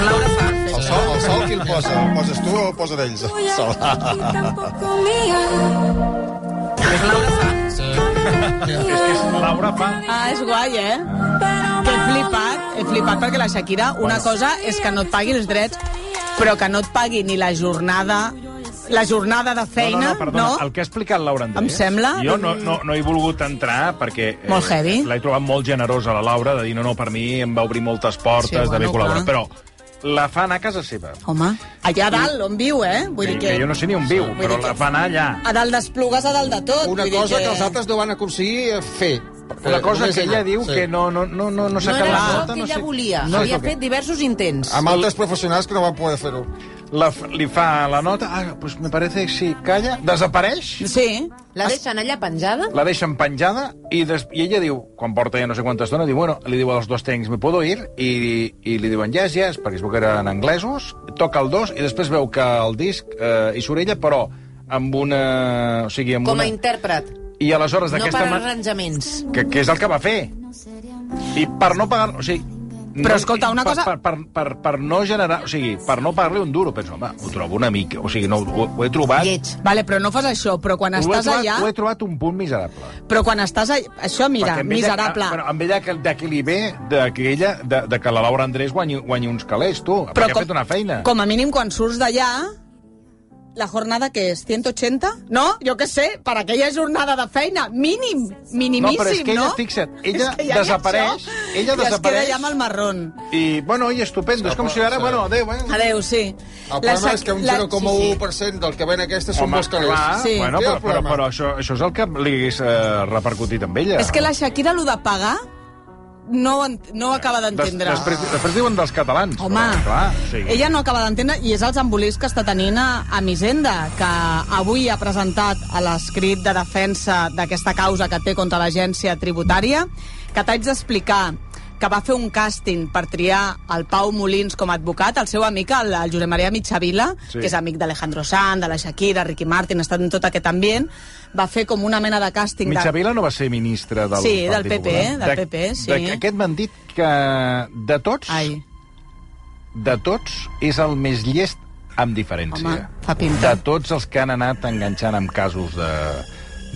El sol, el sol qui el posa? El poses tu o el posen ells? El sol. És Laura Farfes. És que és Laura fa... Ah, és guai, eh? Que he flipat, he flipat perquè la Shakira, una cosa és que no et pagui els drets, però que no et pagui ni la jornada la jornada de feina, no, no, no, perdona, no? el que ha explicat Laura Andrés... Em sembla- Jo no, no, no he volgut entrar perquè... eh, Molt heavy. L'he trobat molt generosa, la Laura, de dir, no, no, per mi em va obrir moltes portes Sí, sí, bueno, d'haver col·laborat. clar. Però la fa anar a casa seva. Home, allà a dalt, on viu, eh? Vull dir que... que jo no sé ni on viu, Vull però dir la que- fa anar allà. A dalt d'Esplugues, a dalt de tot. Una vull dir cosa que... els altres no van aconseguir eh, fer. Perquè Una cosa només que ella diu sí. que no, no, no, no, no s'ha No era acabat. això nota, que no ella sé- volia. No Havia és el que- fet diversos intents. Amb altres professionals que no van poder fer-ho. La, li fa la nota, ah, pues me parece que sí, calla, desapareix, Sí, La deixen allà penjada? la deixen penjada i, des, i ella diu, quan porta ja no sé quanta estona, diu, bueno, li diu als dos tècnics, ¿me puedo ir? I, i li diuen, yes, yes, perquè es veu que eren anglesos, toca el dos i després veu que el disc eh, hi surt ella, però amb una... O sigui, amb Com a una... intèrpret. I aleshores No per d'aquesta... ma- arranjaments. que, que és el que va fer. I per no pagar... O sigui, Però, escolta, una cosa- Per, per, per, per no generar... O sigui, per no pagar-li un duro, penso, home, ho trobo una mica... O sigui, no, ho, ho he trobat... Lleig. Vale, però no fas això, però quan Ho estàs trobat, allà... ho he trobat un punt miserable. Però quan estàs allà... Això, mira, ella- miserable. ah, bueno, amb ella que, de qui li ve de que ella, de, de que la Laura Andrés guanyi, guanyi uns calés, tu, perquè ha fet una feina. Com a mínim, quan surts d'allà, la jornada que és? 180? No? Jo què sé, per aquella jornada de feina, mínim, minimíssim, No, però és que ella, no? fixa't, ella És que ja desapareix, ella I es queda desapareix. allà amb el marrón. I, bueno, i estupendo. És com si ara, Sí. bueno, adéu, eh? Adéu, sí. El problema és que un la- 0,1% del que ven aquestes són molts calés. Sí. bueno, però, però, problema? però això, això és el que li hagués eh, repercutit amb ella. És que la Shakira, el de pagar, no, no acaba Des, d'entendre. després, després diuen dels catalans. Home, però, clar, o sigui, ella no acaba d'entendre i és els embolics que està tenint a, a Misenda, que avui ha presentat a l'escrit de defensa d'aquesta causa que té contra l'agència tributària, que t'haig d'explicar que va fer un càsting per triar el Pau Molins com a advocat, el seu amic, el, el Josep Maria Mitjavila, Sí. que és amic d'Alejandro Sanz, de la Shakira, Ricky Martin, ha estat en tot aquest ambient, va fer com una mena de càsting... de... Mitjavila no va ser ministre del Sí, del PP, Popular? del De- PP, sí. de- Aquest m'han dit que de tots, Ai, de tots, és el més llest amb diferència. Home, fa pinta. De tots els que han anat enganxant amb casos de,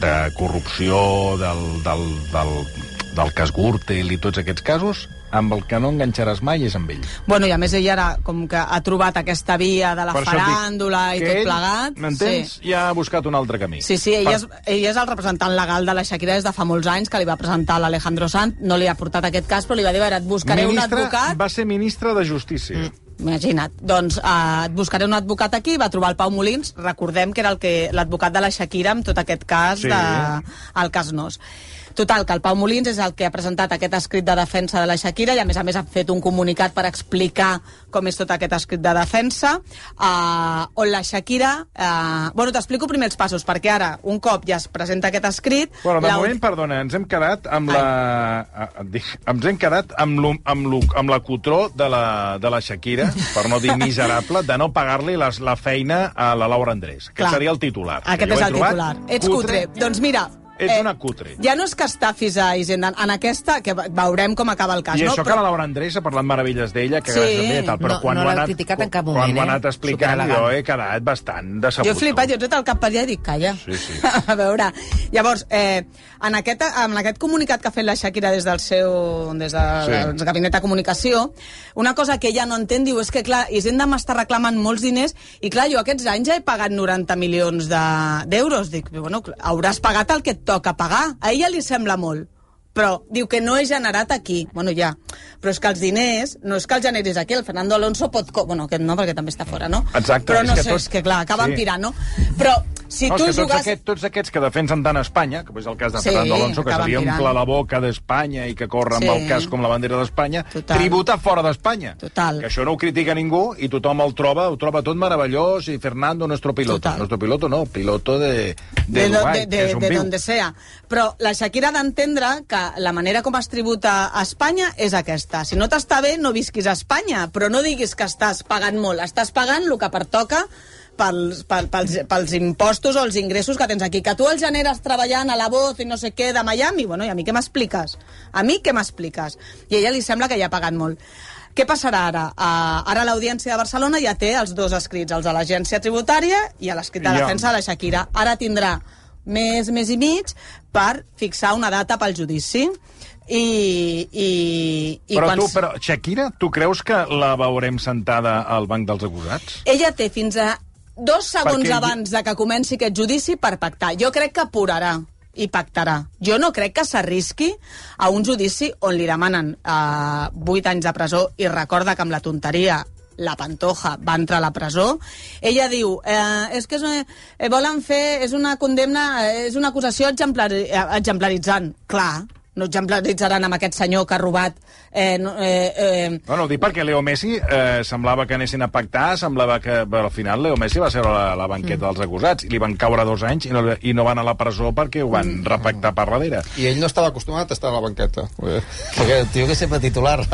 de corrupció, del, del, del, del cas Gürtel i tots aquests casos, amb el que no enganxaràs mai és amb ell. Bueno, i a més ell ara com que ha trobat aquesta via de la Per dic faràndula i tot ell, plegat. M'entens? Sí. Ja ha buscat un altre camí. Sí, sí, ell, Per- és, ell és el representant legal de la Shakira des de fa molts anys, que li va presentar l'Alejandro Sanz, no li ha portat aquest cas, però li va dir, a veure, et buscaré Ministre, un advocat... Va ser ministre de Justícia. Mm. Imagina't. Doncs eh, et buscaré un advocat aquí, va trobar el Pau Molins, recordem que era el que l'advocat de la Shakira amb tot aquest cas, Sí. de, el cas Nos. Total, que el Pau Molins és el que ha presentat aquest escrit de defensa de la Shakira i a més a més ha fet un comunicat per explicar com és tot aquest escrit de defensa uh, on la Shakira... Uh, bueno, t'explico primer els passos, perquè ara, un cop ja es presenta aquest escrit... Bueno, de la- moment, perdona, ens hem quedat amb la... a- a- dic- Ens hem quedat amb, lo, amb, lo, amb la cutró de la, de la Shakira, per no dir miserable, de no pagar-li la feina a la Laura Andrés. Que Clar. seria el titular. que Aquest és el titular. Ets cutre. Doncs mira... Ets una cutre. Ja no és que estafis a Hisenda. En aquesta, que ve- veurem com acaba el cas, I no? això que la Laura Andrés ha parlat meravelles d'ella, que Sí. gràcies a ella tal, però No- quan no ho ha anat, criticat en cap quan moment, ho ha eh? anat explicant, jo he quedat bastant decebut. Jo he flipat, jo he tret el cap per allà i dic, calla. Sí, sí. A veure, llavors, eh, en, aquest, en aquest comunicat que ha fet la Shakira des del seu des del Sí. gabinet de comunicació, una cosa que ella no entén, diu, és que, clar, Hisenda m'està reclamant molts diners i, clar, jo aquests anys ja he pagat 90 milions de- d'euros. Dic, bueno, hauràs pagat el que et toca pagar. A ella li sembla molt però diu que no he generat aquí. Bueno, ja. Però és que els diners, no és que els generis aquí, el Fernando Alonso pot... Co bueno, aquest no, perquè també està fora, no? Exacte, Però és no que sé, tot- és que clar, acaben sí. pirant, no? Però si no, tu és que tots, jugues... aquest, tots aquests que defensen tant Espanya, que és el cas de Sí, Fernando Alonso, que seria omple la boca d'Espanya i que corre amb Sí. el cas com la bandera d'Espanya, tributa fora d'Espanya. Que això no ho critica ningú i tothom el troba, ho troba tot meravellós i Fernando, nuestro piloto. Total. Nuestro piloto no, piloto de, de, de, Dubai, de, de, que és un de viu. donde sea. Però la Shakira ha d'entendre que la manera com es tributa a Espanya és aquesta. Si no t'està bé, no visquis a Espanya, però no diguis que estàs pagant molt. Estàs pagant el que pertoca pels, pel, pels, pels impostos o els ingressos que tens aquí. Que tu els generes treballant a la voz i no sé què de Miami, bueno, i a mi què m'expliques? A mi què m'expliques? I a ella li sembla que ja ha pagat molt. Què passarà ara? Uh, ara l'Audiència de Barcelona ja té els dos escrits, els de l'Agència Tributària i l'escrit de jo- defensa de la Shakira. Ara tindrà més, més i mig per fixar una data pel judici. I, i, i Però quan... tu, però, Shakira, tu creus que la veurem sentada al banc dels acusats? Ella té fins a dos segons Perquè abans de que comenci aquest judici per pactar. Jo crec que apurarà i pactarà. Jo no crec que s'arrisqui a un judici on li demanen eh, 8 anys de presó i recorda que amb la tonteria la Pantoja va entrar a la presó. Ella diu, eh, és que és una, eh, volen fer, és una condemna, eh, és una acusació exemplari, eh, exemplaritzant. Clar, no exemplaritzaran amb aquest senyor que ha robat eh, no, eh, eh, No, no, ho dic perquè Leo Messi eh, semblava que anessin a pactar, semblava que al final Leo Messi va ser a la, la banqueta dels acusats i li van caure dos anys i no, i no van a la presó perquè ho van repactar per darrere. I ell no estava acostumat a estar a la banqueta. Perquè el tio que sempre titular.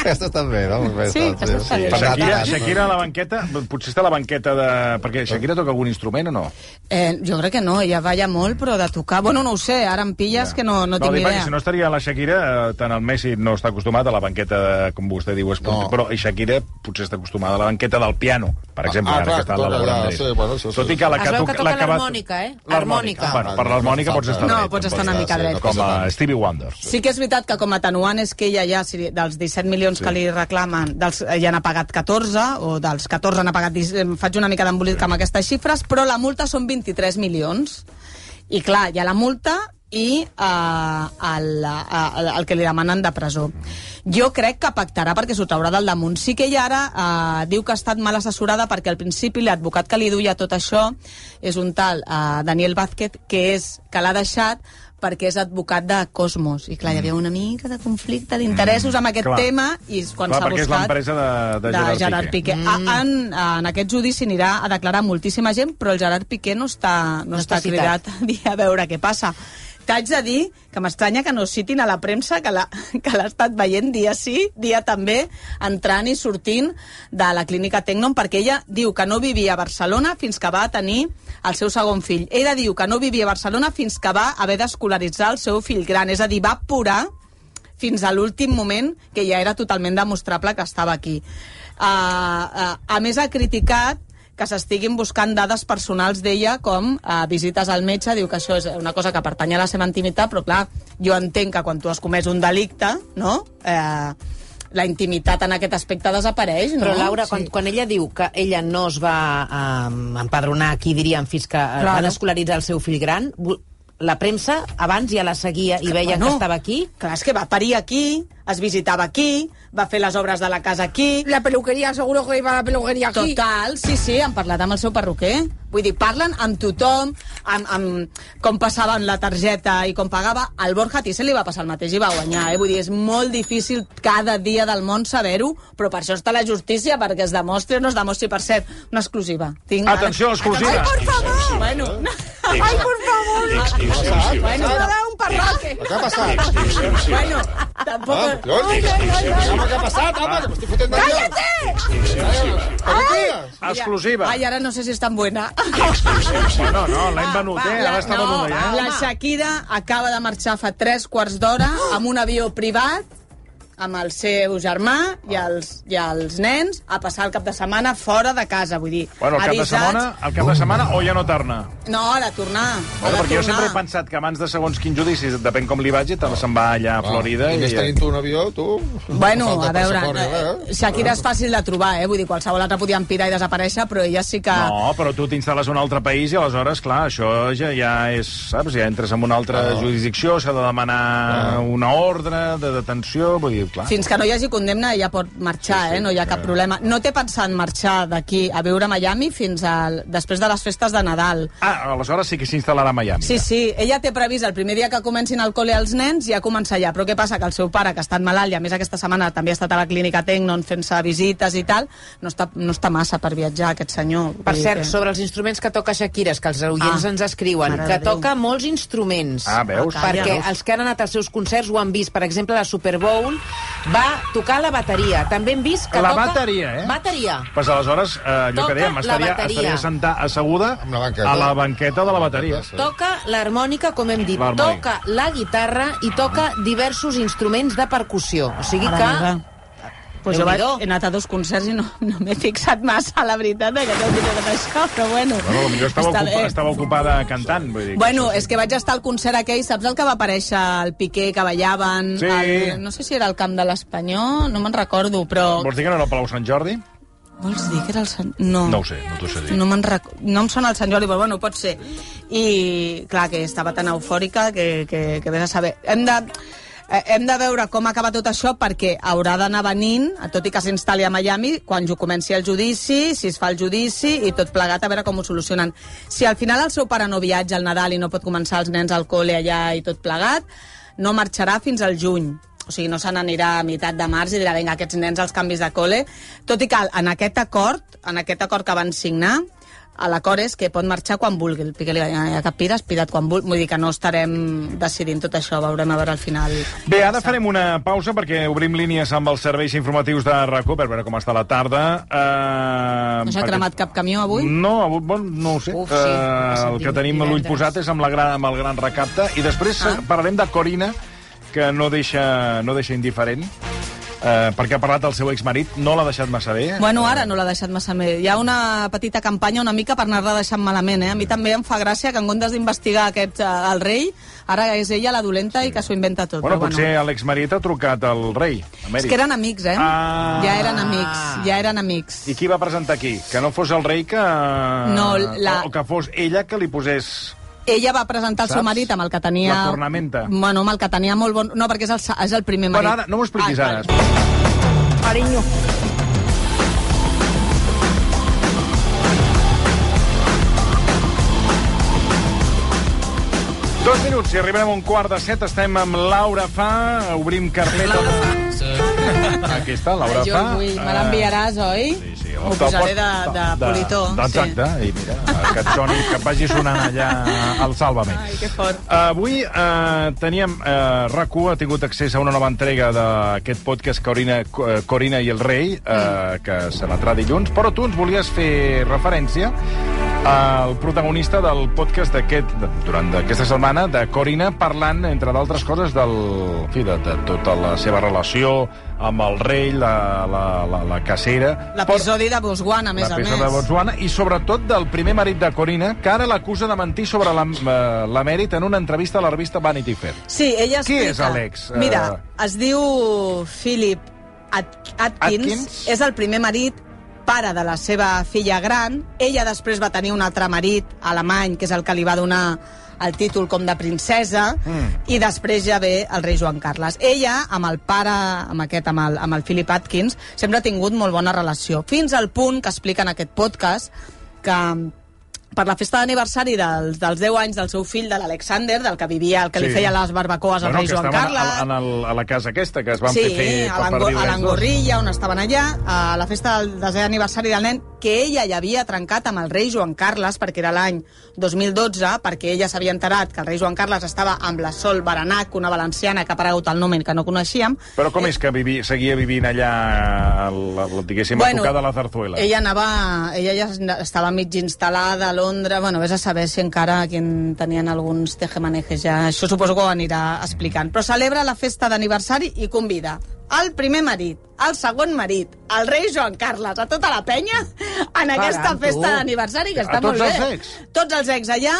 Aquesta està bé, no? Sí, aquesta està bé. Shakira, Shakira a la banqueta, potser està a la banqueta de... Perquè Shakira toca algun instrument o no? Eh, jo crec que no, ella balla molt, però de tocar... Bueno, no ho sé, ara em pilles que no, no tinc dic ni perquè idea. Si no estaria la Shakira, eh, tant el Messi no està acostumat a la banqueta, com vostè diu, No. però i Shakira potser està acostumada a la banqueta del piano, per exemple, ah, ara clar, que està elaborant. allà, sí, bueno, sí, sí. Tot i que la Es que, veu toca- que toca la l'harmònica, eh? L'harmònica. Harmònica. Bueno, per l'harmònica pots estar No, dret. pots estar una Sí, mica sí, dret. no Com a. Stevie Wonder. Sí que és veritat que com a atenuant és que ella ja, si dels 17 milions sí. que li reclamen, dels, ja n'ha pagat 14, o dels 14 n'ha pagat... 10, em faig una mica d'embolic amb aquestes xifres, però la multa són 23 milions. I clar, hi ha la multa i eh, el, el, el que li demanen de presó. Jo crec que pactarà perquè s'ho traurà del damunt. Sí que ella ara eh, diu que ha estat mal assessorada perquè al principi l'advocat que li duia tot això és un tal eh, Daniel Vázquez, que és que l'ha deixat perquè és advocat de Cosmos. I clar, hi havia una mica de conflicte d'interessos amb aquest Mm. Clar. tema i quan Clar, s'ha perquè és buscat l'empresa de, de, de Gerard, Gerard Piqué. Piqué. Mm. A, en, en aquest judici anirà a declarar moltíssima gent, però el Gerard Piqué no està, no, No està està citat. cridat a veure què passa. T'haig de dir que m'estranya que no citin a la premsa que l'ha estat veient dia sí, dia també, entrant i sortint de la clínica Tecnon, perquè ella diu que no vivia a Barcelona fins que va tenir el seu segon fill. Ella diu que no vivia a Barcelona fins que va haver d'escolaritzar el seu fill gran, és a dir, va apurar fins a l'últim moment que ja era totalment demostrable que estava aquí. Uh, uh, a més, ha criticat que s'estiguin buscant dades personals d'ella com uh, visites al metge, diu que això és una cosa que pertany a la seva intimitat, però clar, jo entenc que quan tu has comès un delicte, no?, eh, la intimitat en aquest aspecte desapareix, no? Però, Laura, quan, quan ella diu que ella no es va um, empadronar, aquí diríem, fins que claro. Claro. van escolaritzar el seu fill gran, la premsa abans ja la seguia i veia que estava aquí. Clar, és que va parir aquí, es visitava aquí, va fer les obres de la casa aquí... La peluquería, seguro que iba a la peluquería aquí. Total, sí, sí, han parlat amb el seu perruquer. Vull dir, parlen amb tothom, amb, amb com passaven la targeta i com pagava. Al Borja Thyssen li va passar el mateix i va guanyar, eh? Vull dir, és molt difícil cada dia del món saber-ho, però per això està la justícia, perquè es demostri o no es demostri. Per cert, una exclusiva. Tinc Atenció, exclusiva. Ai, por favor! Bueno, no. Ay, por favor. bueno, Me però-. Què ha passat? bueno, tampoc... Ah, home, què ha passat, home, que m'estic fotent ¡Cállate! Exclusiva. Ai, ara no sé si és tan buena. No, no, l'hem venut, eh? Ara està venuda, ja. la Shakira acaba de marxar fa tres quarts d'hora amb un avió privat amb el seu germà i els, i els nens a passar el cap de setmana fora de casa, vull dir, Bueno, el cap de setmana, el cap de setmana o ja no torna? No, ha de tornar. ha Bueno, de perquè jo tornar. sempre he pensat que abans de segons quin judici, depèn com li vagi, te'n se'n va allà a Florida I i... més tenint un avió, tu... Bueno, a veure, ni res, eh, Shakira és fàcil de trobar, eh? Vull dir, qualsevol altre podia empirar i desaparèixer, però ella sí que... No, però tu t'instal·les a un altre país i aleshores, clar, això ja, ja és, saps, ja entres en una altra Ah. jurisdicció, s'ha de demanar una ordre de detenció, vull dir, clar. Fins que no hi hagi condemna, ella pot marxar, Sí, sí, eh? No hi ha cap eh. problema. No té pensat marxar d'aquí a viure a Miami fins al... després de les festes de Nadal. Ah, aleshores sí que s'instal·larà a Miami. Sí, sí, ella té previst el primer dia que comencin al col·le els nens ja començar allà, però què passa? Que el seu pare, que ha estat malalt i a més aquesta setmana també ha estat a la clínica Tecnon fent-se visites i tal, no està, no està massa per viatjar, aquest senyor. Per cert, que- sobre els instruments que toca Shakira, és que els oients Ah, ens escriuen, que toca molts instruments. Ah, veus? Ah. Perquè els que han anat als seus concerts ho han vist. Per exemple, la Super Bowl va tocar la bateria. També hem vist que La toca... bateria, eh? Bateria. Pues aleshores, eh, allò Toca que dèiem, estaria, estaria sentar asseguda la banqueta. a la banqueta de la bateria. Sí. Toca l'harmònica, com hem dit, toca la guitarra i toca diversos instruments de percussió. O sigui que... Pues jo vaig, he anat a dos concerts i no, no m'he fixat massa, la veritat, eh, que t'he dit tot això, però bueno. Bueno, potser estava, Està ocupa, bé. estava ocupada cantant. Vull dir, que Bueno, sí. és que vaig estar al concert aquell, saps el que va aparèixer el Piqué, que ballaven? Sí. El, no sé si era el camp de l'Espanyol, no me'n recordo, però... Vols dir que no era el Palau Sant Jordi? Vols dir que era el Sant... No. No ho sé, no t'ho sé dir. No, rec... no em sona el Sant Jordi, però bueno, pot ser. I, clar, que estava tan eufòrica que, que, que vés a saber. Hem de, eh, hem de veure com acaba tot això perquè haurà d'anar venint, tot i que s'instal·li a Miami, quan jo comenci el judici, si es fa el judici i tot plegat, a veure com ho solucionen. Si al final el seu pare no viatja al Nadal i no pot començar els nens al col·le allà i tot plegat, no marxarà fins al juny. O sigui, no se n'anirà a meitat de març i dirà, vinga, aquests nens als canvis de col·le. Tot i que en aquest acord, en aquest acord que van signar, l'acord és que pot marxar quan vulgui. El Piqué li va dir, ja que pires, pira't quan vulgui. Vull dir que no estarem decidint tot això, veurem a veure al final. Bé, ara farem una pausa perquè obrim línies amb els serveis informatius de RACO per veure com està la tarda. Uh, No s'ha cremat cap camió avui? No, avui, bon, no ho sé. Uf, sí, Eh, el que tenim l'ull posat és amb, la gran, amb el gran recapte. I després ah. parlarem de Corina, que no deixa, no deixa indiferent, eh, perquè ha parlat del seu exmarit, no l'ha deixat massa bé. Bueno, ara no l'ha deixat massa bé. Hi ha una petita campanya una mica per anar-la deixant malament, eh? A mi també em fa gràcia que en comptes d'investigar aquest, eh, el rei, ara és ella la dolenta i que s'ho inventa tot. Bueno, però potser l'exmarit ha trucat al rei, És que eren amics, eh? Ah. Ja eren amics, ja eren amics. I qui va presentar aquí? Que no fos el rei que... No, la- O que fos ella que li posés... Ella va presentar el seu marit amb el que tenia... La cornamenta. Bueno, amb el que tenia molt bon... No, perquè és el, és el primer marit. Bueno, ara, no m'ho expliquis Ah, ara. Cariño. Dos minuts, i arribarem a un quart de set. Estem amb Laura Fa, obrim carpeta... Aquí està, Laura Jo Fa. vull, me l'enviaràs, oi? Sí, sí. Ho posaré de, de politó. Exacte, i mira, que et soni, que et vagi sonant allà al Sálvame. Ai, que fort. Avui eh, teníem... Eh, RAC1 ha tingut accés a una nova entrega d'aquest podcast Corina, eh, Corina i el rei, eh, que s'emetrà dilluns, però tu ens volies fer referència al protagonista del podcast d'aquest durant aquesta setmana, de Corina, parlant, entre d'altres coses, del, en fi, de, de tota la seva relació amb el rei, la, la, la, la cacera... L'episodi de Botswana, a més a més. L'episodi de Botswana, i sobretot del primer marit de Corina, que ara l'acusa de mentir sobre la- eh, l'emèrit en una entrevista a la revista Vanity Fair. Sí, ella Qui explica... és Alex? Mira, Eh, es diu Philip At Atkins, Atkins? és el primer marit pare de la seva filla gran. Ella després va tenir un altre marit alemany, que és el que li va donar el títol com de princesa, mm. i després ja ve el rei Joan Carles. Ella, amb el pare, amb aquest, amb el, amb el Philip Atkins, sempre ha tingut molt bona relació, fins al punt que explica en aquest podcast que per la festa d'aniversari dels, dels 10 anys del seu fill, de l'Alexander, del que vivia, el que li Sí. feia les barbacoes al bueno, rei Joan Carles. a, en el, a la casa aquesta, que es van sí, fer fer a l'Angorrilla, on estaven allà, a la festa del desè aniversari del nen, que ella ja havia trencat amb el rei Joan Carles, perquè era l'any 2012, perquè ella s'havia enterat que el rei Joan Carles estava amb la Sol Baranac, una valenciana que ha aparegut el nom que no coneixíem. Però com és que vivi, seguia vivint allà, el, el, diguéssim, bueno, a tocar de la zarzuela? Ella anava... Ella ja estava mig instal·lada Londres, bueno, vés a saber si encara aquí en tenien alguns tejemanejes ja. Això suposo que ho anirà explicant. Però celebra la festa d'aniversari i convida el primer marit, el segon marit, el rei Joan Carles, a tota la penya, en aquesta Caram, festa d'aniversari, que A està tots molt bé. els ex? Tots els ex allà,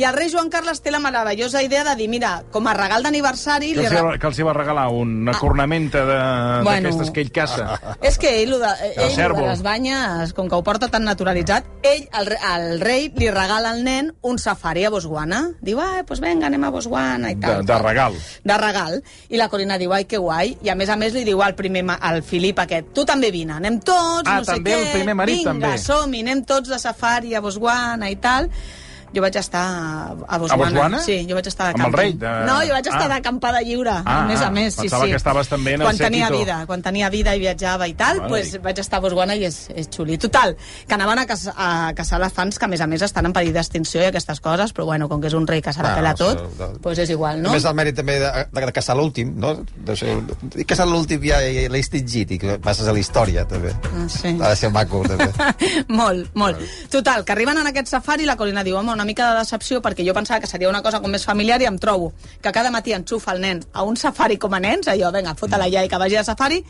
i el rei Joan Carles té la meravellosa idea de dir, mira, com a regal d'aniversari... Que li que els hi va regalar una cornamenta de- Bueno. d'aquestes que ell caça. És que ell, de, ell cèrvol. de les banyes, com que ho porta tan naturalitzat, ell, el, el rei, li regala al nen un safari a Botswana. Diu, ah, pues venga, anem a Botswana i De, tal. de regal. De regal. I la Corina diu, ai, que guai. I a més a més li diu al primer, al Filip aquest, tu també vine, anem tots, Ah, no sé també què. el primer marit, Vinga, també. som-hi, anem tots de safari a Botswana i tal. Jo vaig estar a, a Botswana. Botswana? Sí, jo vaig estar de Amb el rei de- No, jo vaig estar Ah. d'acampada lliure, Ah, a més a ah, més. Sí, pensava sí. que estaves també en el quan tenia vida, quan tenia vida i viatjava i tal, Vale, pues, dic. vaig estar a Botswana i és, és xuli. Total, que anaven a, caçar, a caçar elefants que a més a més estan en perill d'extinció i aquestes coses, però bueno, com que és un rei que se la Ah, pela tot, de- pues és igual, no? No? Més el mèrit també de, de, de caçar l'últim, no? De ser, de caçar l'últim ja, ja l'he extingit i que passes a la història, també. Ah, sí. Ha de ser maco, també. molt, molt. Total, que arriben en aquest safari i la Corina diu, home, una mica de decepció perquè jo pensava que seria una cosa com més familiar i em trobo que cada matí enxufa el nen a un safari com a nens, allò, vinga, fota la iaia que vagi a safari,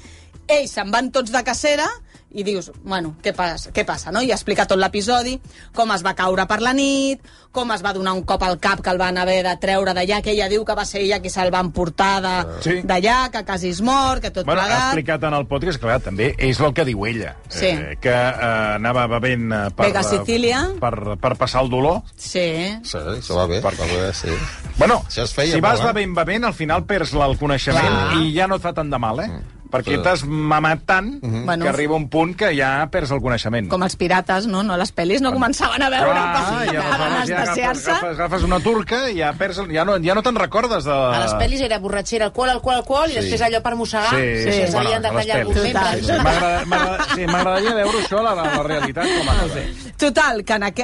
ells se'n van tots de cacera i dius, bueno, què passa, què passa no? I explica tot l'episodi, com es va caure per la nit, com es va donar un cop al cap que el van haver de treure d'allà, que ella diu que va ser ella qui se'l va emportar de- Sí. d'allà, que quasi es mor, que tot Bueno, ha plegat... explicat en el podcast, clar, també és el que diu ella. Sí. Eh, que eh, anava bevent eh, per, Vega Sicília. per, per passar el dolor. Sí, Sí, això va bé. Per- Va bé, sí. Bueno, Això es feia si vas eh? bevent, bevent, al final perds la- el coneixement Clar. i ja no et fa tant de mal, eh? Perquè Sí. t'has mamat tant Bueno. que arriba un punt que ja perds el coneixement. com els pirates, no? no les pel·lis no començaven a veure Clar, i aleshores ja agafes, agafes, agafes una turca i ja, perds, el- ja no, ja no te'n recordes de... A les pel·lis era borratxera, alcohol, alcohol, alcohol, i després allò per mossegar, Sí, sí, sí, sí, bueno, de tallar. Sí, sí. M'agrada- m'agrada- sí, M'agradaria veure això a la, la, la realitat com a cosa. Total, que en, aqu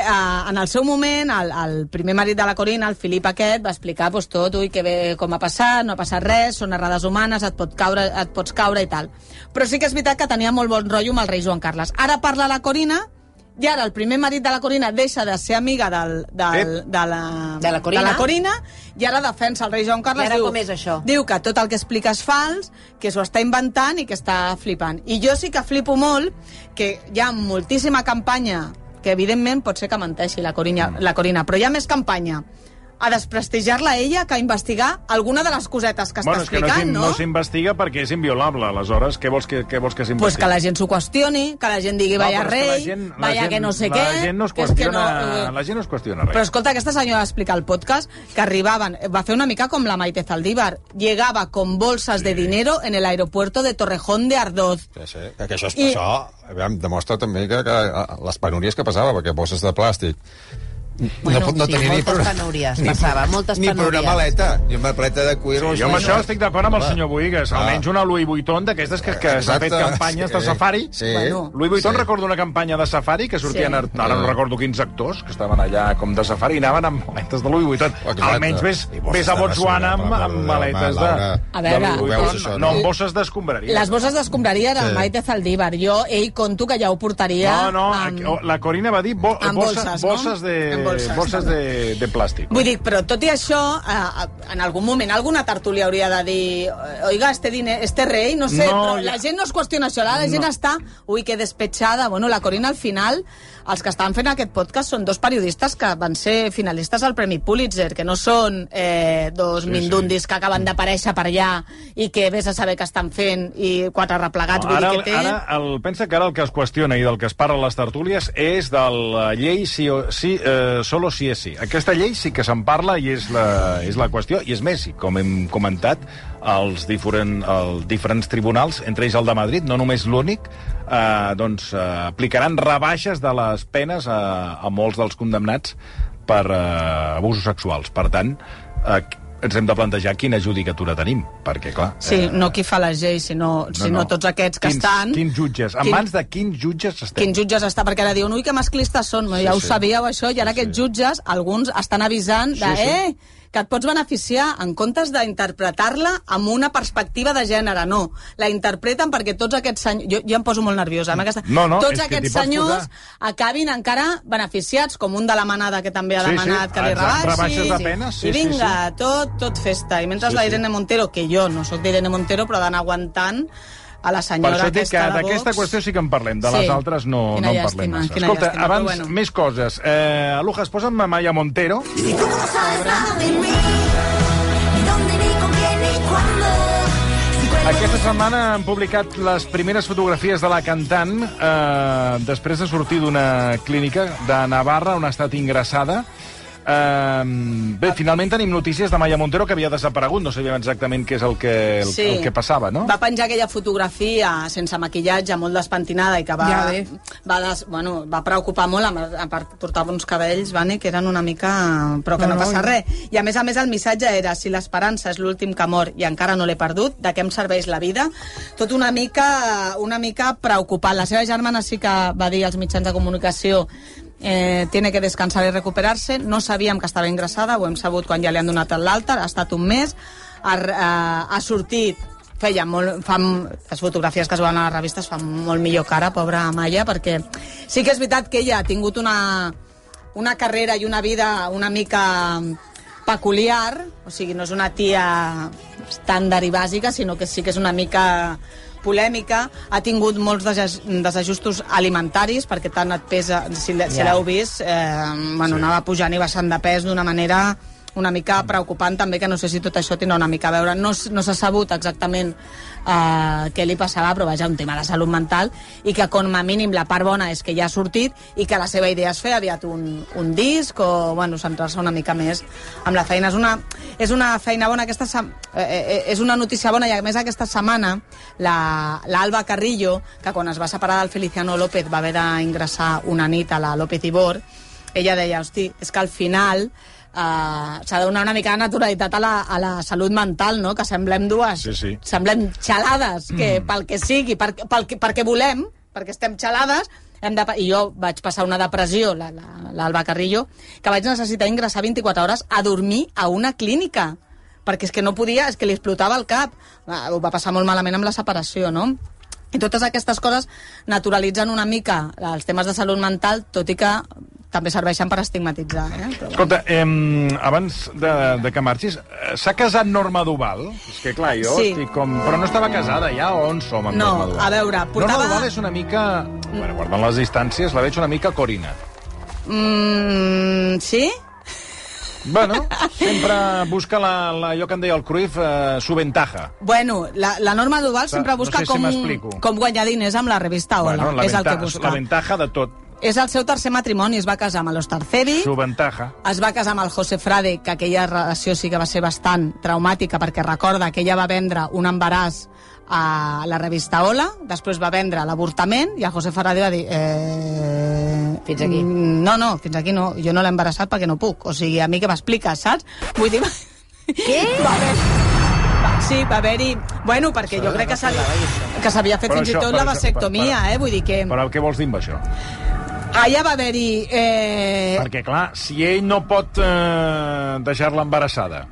en el seu moment, el, el primer marit de la Corina, el Filip aquest, va explicar pues, tot, ui, que bé, com ha passat, no ha passat res, són errades humanes, et, pot caure, et pots caure i tal. Però sí que és veritat que tenia molt bon rotllo amb el rei Joan Carles. Ara parla la Corina, i ara el primer marit de la Corina deixa de ser amiga del, del, Ep. de, la, De la Corina. de la Corina i ara defensa el rei Joan Carles. I ara diu, com és això? Diu que tot el que explica és fals, que s'ho està inventant i que està flipant. I jo sí que flipo molt que hi ha moltíssima campanya que evidentment pot ser que menteixi la Corina, la Corina però hi ha més campanya a desprestigiar-la ella que a investigar alguna de les cosetes que Bueno, està que no explicant, s'in- no? no s'investiga perquè és inviolable, aleshores, què vols que, què vols que s'investigui? pues que la gent s'ho qüestioni, que la gent digui No, vaya que la rei, gent- la vaya gent- que no sé la què... gent no es que que no- la gent no es qüestiona res. Però escolta, aquesta senyora va explicar al podcast que arribaven, va fer una mica com la Maite Zaldívar, llegava con bolsas de dinero en el aeropuerto de Torrejón de Ardoz. Sí, sí. Que, que això, és, I- això aviam, demostra també que, que eh, les penúries que passava, perquè bosses de plàstic Bueno, no, no sí, tenia ni, moltes per- penúries ni, passava, moltes ni per una penúries. maleta, ni una maleta de cuir. Sí, jo amb això estic d'acord amb el senyor Boigues. Ah. Almenys una Louis Vuitton d'aquestes que, que s'han fet campanyes de Sí. safari. Sí. Bueno. Louis Vuitton Sí. recordo una campanya de safari que sortien, Sí. ara no recordo quins actors, que estaven allà com de safari i anaven amb maletes de Louis Vuitton. Exacte. Almenys ves, ves a de Botswana amb, amb maletes de, A de veure, Louis ho veus, Vuitton, això, no amb bosses d'escombraria. Les bosses d'escombraria era Sí. Maite Zaldívar. Jo, ell, conto que ja ho portaria... No, no, amb- la Corina va dir bo, amb bosses, no? bosses, de, Bolses, també. de, de plàstic. Vull dir, però tot i això, eh, en algun moment alguna tertúlia hauria de dir oiga, este, diner, este rei, no sé, No, no, però ja- la gent no es qüestiona això, la gent No. està, ui, que despetxada. Bueno, la Corina al final, els que estaven fent aquest podcast són dos periodistes que van ser finalistes al Premi Pulitzer, que no són eh, dos Sí, sí, mindundis que acaben d'aparèixer per allà i que vés a saber què estan fent i quatre replegats, vull ara, dir que té... ara el, pensa que ara el que es qüestiona i del que es parla a les tertúlies és de la llei sí, o, sí, eh, solo sí és sí. Aquesta llei sí que se'n parla i és la, és la qüestió. I és més, com hem comentat, els, diferent, els diferents tribunals, entre ells el de Madrid, no només l'únic, eh, doncs, eh, aplicaran rebaixes de les penes a, a molts dels condemnats per eh, abusos sexuals. Per tant, eh, ens hem de plantejar quina judicatura tenim, perquè, clar... Sí, eh, no qui fa les lleis, sinó, no, sinó tots aquests que quins, estan... Quins jutges? En Quin- mans de quins jutges estem? Quins jutges està? Perquè ara diuen, ui, que masclistes són. Sí, ja ho sí. sabíeu, això, i ara Sí, aquests sí. jutges, alguns estan avisant de, Sí, sí. eh, que et pots beneficiar en comptes d'interpretar-la amb una perspectiva de gènere. No, la interpreten perquè tots aquests senyors... Jo, jo em poso molt nerviosa amb aquesta... No, no, tots aquests senyors posar. acabin encara beneficiats, com un de la manada que també ha Sí, sí, demanat que li rebaixi. rebaixes de sí, I sí, vinga, tot, tot festa. I mentre Sí, la sí. Irene Montero, que jo no sóc d'Irene Montero, però d'anar aguantant a la Per senyora això et dic que aquesta de d'aquesta qüestió sí que en parlem, de Sí. les altres no, Quina no en llàstima, parlem massa. Escolta, llàstima, abans, bueno. més coses. Eh, Alujas, posa'm Maya Montero. ¿Y cómo no sabes nada de mí? Ni dónde, ni con ni cuándo. Aquesta setmana han publicat les primeres fotografies de la cantant eh, després de sortir d'una clínica de Navarra on ha estat ingressada Uh, bé, finalment tenim notícies de Maya Montero que havia desaparegut. No sabíem exactament què és el que, el, Sí. el que passava, no? Va penjar aquella fotografia sense maquillatge, molt despentinada i que va, Ja va, des, bueno, va preocupar molt, a part portava uns cabells, Vane, que eren una mica... però que no, No, no, passa no. res. I a més a més el missatge era si l'esperança és l'últim que mor i encara no l'he perdut, de què em serveix la vida? Tot una mica, una mica preocupant. La seva germana sí que va dir als mitjans de comunicació eh, tiene que descansar i recuperar-se. No sabíem que estava ingressada, ho hem sabut quan ja li han donat l'alta, ha estat un mes, ha, ha, ha sortit feia molt, fa, les fotografies que es veuen a les revistes fan molt millor cara, pobra Maya, perquè sí que és veritat que ella ha tingut una, una carrera i una vida una mica peculiar, o sigui, no és una tia estàndard i bàsica, sinó que sí que és una mica polèmica, ha tingut molts desajustos alimentaris, perquè tant et pesa, si l'heu vist, eh, bueno, sí. anava pujant i baixant de pes d'una manera una mica preocupant també, que no sé si tot això tindrà una mica a veure. No, no s'ha sabut exactament eh, què li passava, però vaja, un tema de salut mental, i que com a mínim la part bona és que ja ha sortit i que la seva idea és fer aviat un, un disc o bueno, centrar-se una mica més amb la feina. És una, és una feina bona, aquesta, se- eh, eh, és una notícia bona i a més aquesta setmana la- l'Alba Carrillo, que quan es va separar del Feliciano López va haver d'ingressar una nit a la López Ibor, ella deia, hosti, és que al final uh, s'ha de donar una mica de naturalitat a la, a la salut mental, no? que semblem dues, Sí, sí. semblem xalades, que pel que sigui, per, pel, que- perquè volem, perquè estem xalades, hem de, i jo vaig passar una depressió, l'Alba la, l'Alba Carrillo, que vaig necessitar ingressar 24 hores a dormir a una clínica, perquè és que no podia, és que li explotava el cap. Ho va passar molt malament amb la separació, no? I totes aquestes coses naturalitzen una mica els temes de salut mental, tot i que també serveixen per estigmatitzar. Eh? Però. Escolta, eh, abans de, de que marxis, eh, s'ha casat Norma Duval? És que clar, jo Sí. estic com... Però no estava casada ja, o on som amb No, Norma Duval? a veure, portava- Norma Duval és una mica... Bueno, guardant les distàncies, la veig una mica corina. Mm, sí? Bueno, sempre busca la, la, allò que en deia el Cruyff, eh, su ventaja. Bueno, la, la Norma Duval sempre no busca sé si com, com guanyar diners amb la revista Hola. Bueno, la, és el que venta- busca. la ventaja de tot. És el seu tercer matrimoni, es va casar amb l'Ostarcevi, Su ventaja. es va casar amb el José Frade, que aquella relació sí que va ser bastant traumàtica, perquè recorda que ella va vendre un embaràs a la revista Hola, després va vendre l'avortament, i el José Frade va dir... Eh... Fins aquí. mm, No, no, fins aquí no. Jo no l'he embarassat perquè no puc. O sigui, a mi què m'expliques, saps? Vull dir... Què? Va va- Sí, va haver-hi... Bueno, perquè jo crec que s'havia que s'havia fet Però fins i això- tot però la vasectomia, però- eh? Vull dir que... Però què vols dir amb això? Allà va haver-hi... Eh... Perquè, clar, si ell no pot eh, deixar-la embarassada...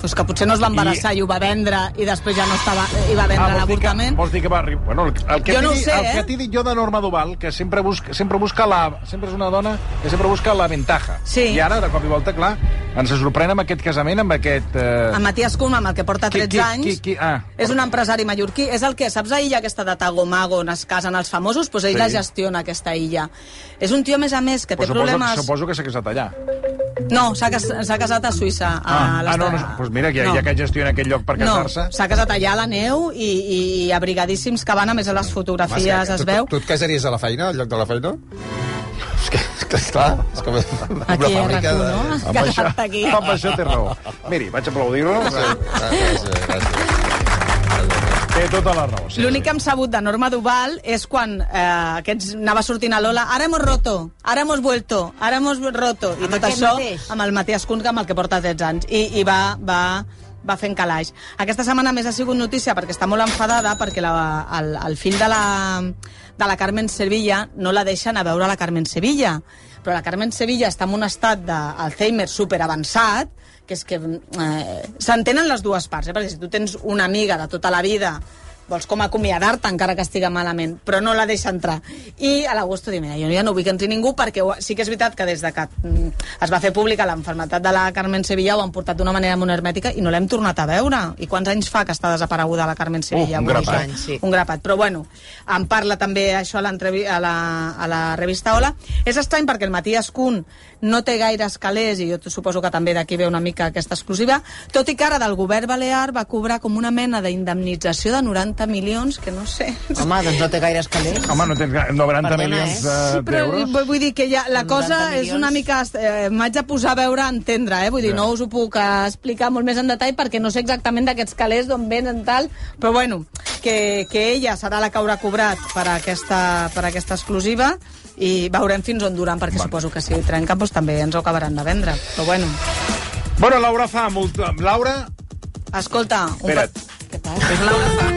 Pues que potser no es va embarassar I... i ho va vendre i després ja no estava... i va vendre que- l'avortament. Vols dir que va arribar... Bueno, el, el que Jo no sé, el eh? que t'he dit jo de Norma Duval, que sempre busca, sempre busca la... Sempre és una dona que sempre busca la ventaja. Sí. I ara, de cop i volta, clar, ens sorprèn amb aquest casament, amb aquest... Eh... En Matías Kuhn, amb el que porta Qui- 13 qui- anys, qui- qui- ah. és un empresari mallorquí. És el que, saps a illa aquesta de Tagomago on es casen els famosos? Doncs ell Sí. la gestiona, aquesta illa. És un tio, a més a més, que té Però suposo, problemes... suposo que s'ha casat allà. No, s'ha cas... s'ha casat a Suïssa. a Ah, ah no, no, doncs mira, ja, ja que gestiona aquest lloc per No, casar-se... s'ha casat allà a la neu i, i abrigadíssims que van, a més a les fotografies es veu. Tu, tu et casaries a la feina, al lloc de la feina? És que, és que clar, és com una Aquí a fàbrica RAC1, de... no? Amb això, Casar-te aquí. amb això té raó. Miri, vaig aplaudir-ho. Gràcies, gràcies. Té tota la raó. Sí, L'únic que hem sabut de Norma Duval és quan eh, aquests anava sortint a Lola, ara hemos roto, ara hemos vuelto, ara hemos roto, i Amb tot això mateix? amb el Matías Kunz, amb el que porta 13 anys, i, i va, va, va fent calaix. Aquesta setmana més ha sigut notícia perquè està molt enfadada perquè la, el, el fill de la, de la Carmen Sevilla no la deixen a veure la Carmen Sevilla, però la Carmen Sevilla està en un estat d'Alzheimer superavançat, que és que eh, s'entenen les dues parts, eh? perquè si tu tens una amiga de tota la vida vols com acomiadar-te encara que estiga malament, però no la deixa entrar. I a l'agost diu, mira, jo ja no vull que entri ningú perquè sí que és veritat que des de que mm, es va fer pública l'enfermetat de la Carmen Sevilla ho han portat d'una manera molt hermètica i no l'hem tornat a veure. I quants anys fa que està desapareguda la Carmen Sevilla? un Vull dir grapat. Anys, sí. Un grapat. Però bueno, en parla també això a, a, la, a la revista Hola. És estrany perquè el Matías Kuhn no té gaires calés, i jo suposo que també d'aquí ve una mica aquesta exclusiva, tot i que ara del govern balear va cobrar com una mena d'indemnització de 90 90 milions, que no sé... Home, doncs no té gaires calés. Home, no tens ga- 90 Perdona, milions eh? de- Sí, però vull- dir que ja, la 90 cosa és milions. una mica... Eh, M'haig de posar a veure, a entendre, eh? Vull dir, Ja. no us ho puc eh, explicar molt més en detall perquè no sé exactament d'aquests calés d'on venen tal, però bueno, que, que ella serà la que haurà cobrat per aquesta, per aquesta exclusiva i veurem fins on duran, perquè suposo que si trenca doncs, també ens ho acabaran de vendre. Però bueno, Bueno, Laura fa multa... Laura? escolta... Un Espera't. pa- Què passa? És Laura fa.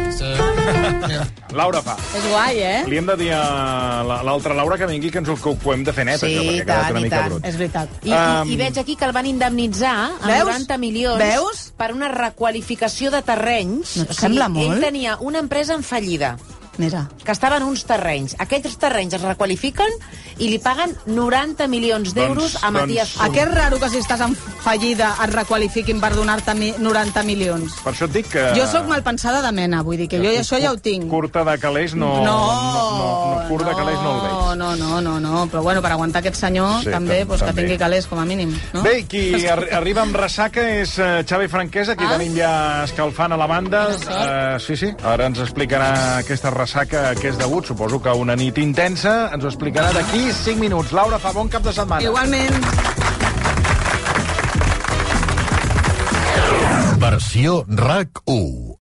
Laura fa. És guai, eh? Li hem de dir a la- l'altra Laura que vingui que ens ho, que ho hem de fer net, Sí, això, perquè ha quedat una mica tant. brut. És veritat. I, Um, i, I veig aquí que el van indemnitzar amb Veus? 90 milions Veus? per una requalificació de terrenys. No et sembla molt? Ell tenia una empresa en fallida Mira. que estava en uns terrenys. Aquells terrenys es requalifiquen i li paguen 90 milions d'euros Doncs- a Matías doncs- Fum. A què és raro que si estàs en fallida et requalifiquin per donar-te mi- 90 milions? Per això et dic que... Jo sóc malpensada de mena, vull dir que jo això ja ho tinc. Curta de calés no... no, no, no curt de calés no el veig. No, no, no, no, però bueno, per aguantar aquest senyor Sí, també, tam- doncs, que també. tingui calés com a mínim. No? Bé, i qui ar arriba amb ressaca és uh, Xavi Franquesa, aquí Ah. tenim ja escalfant a la banda. Uh, sí, sí, ara ens explicarà aquesta ressaca a què és degut. Suposo que una nit intensa ens ho explicarà d'aquí 5 minuts. Laura, fa bon cap de setmana. Igualment. Versió RAC 1.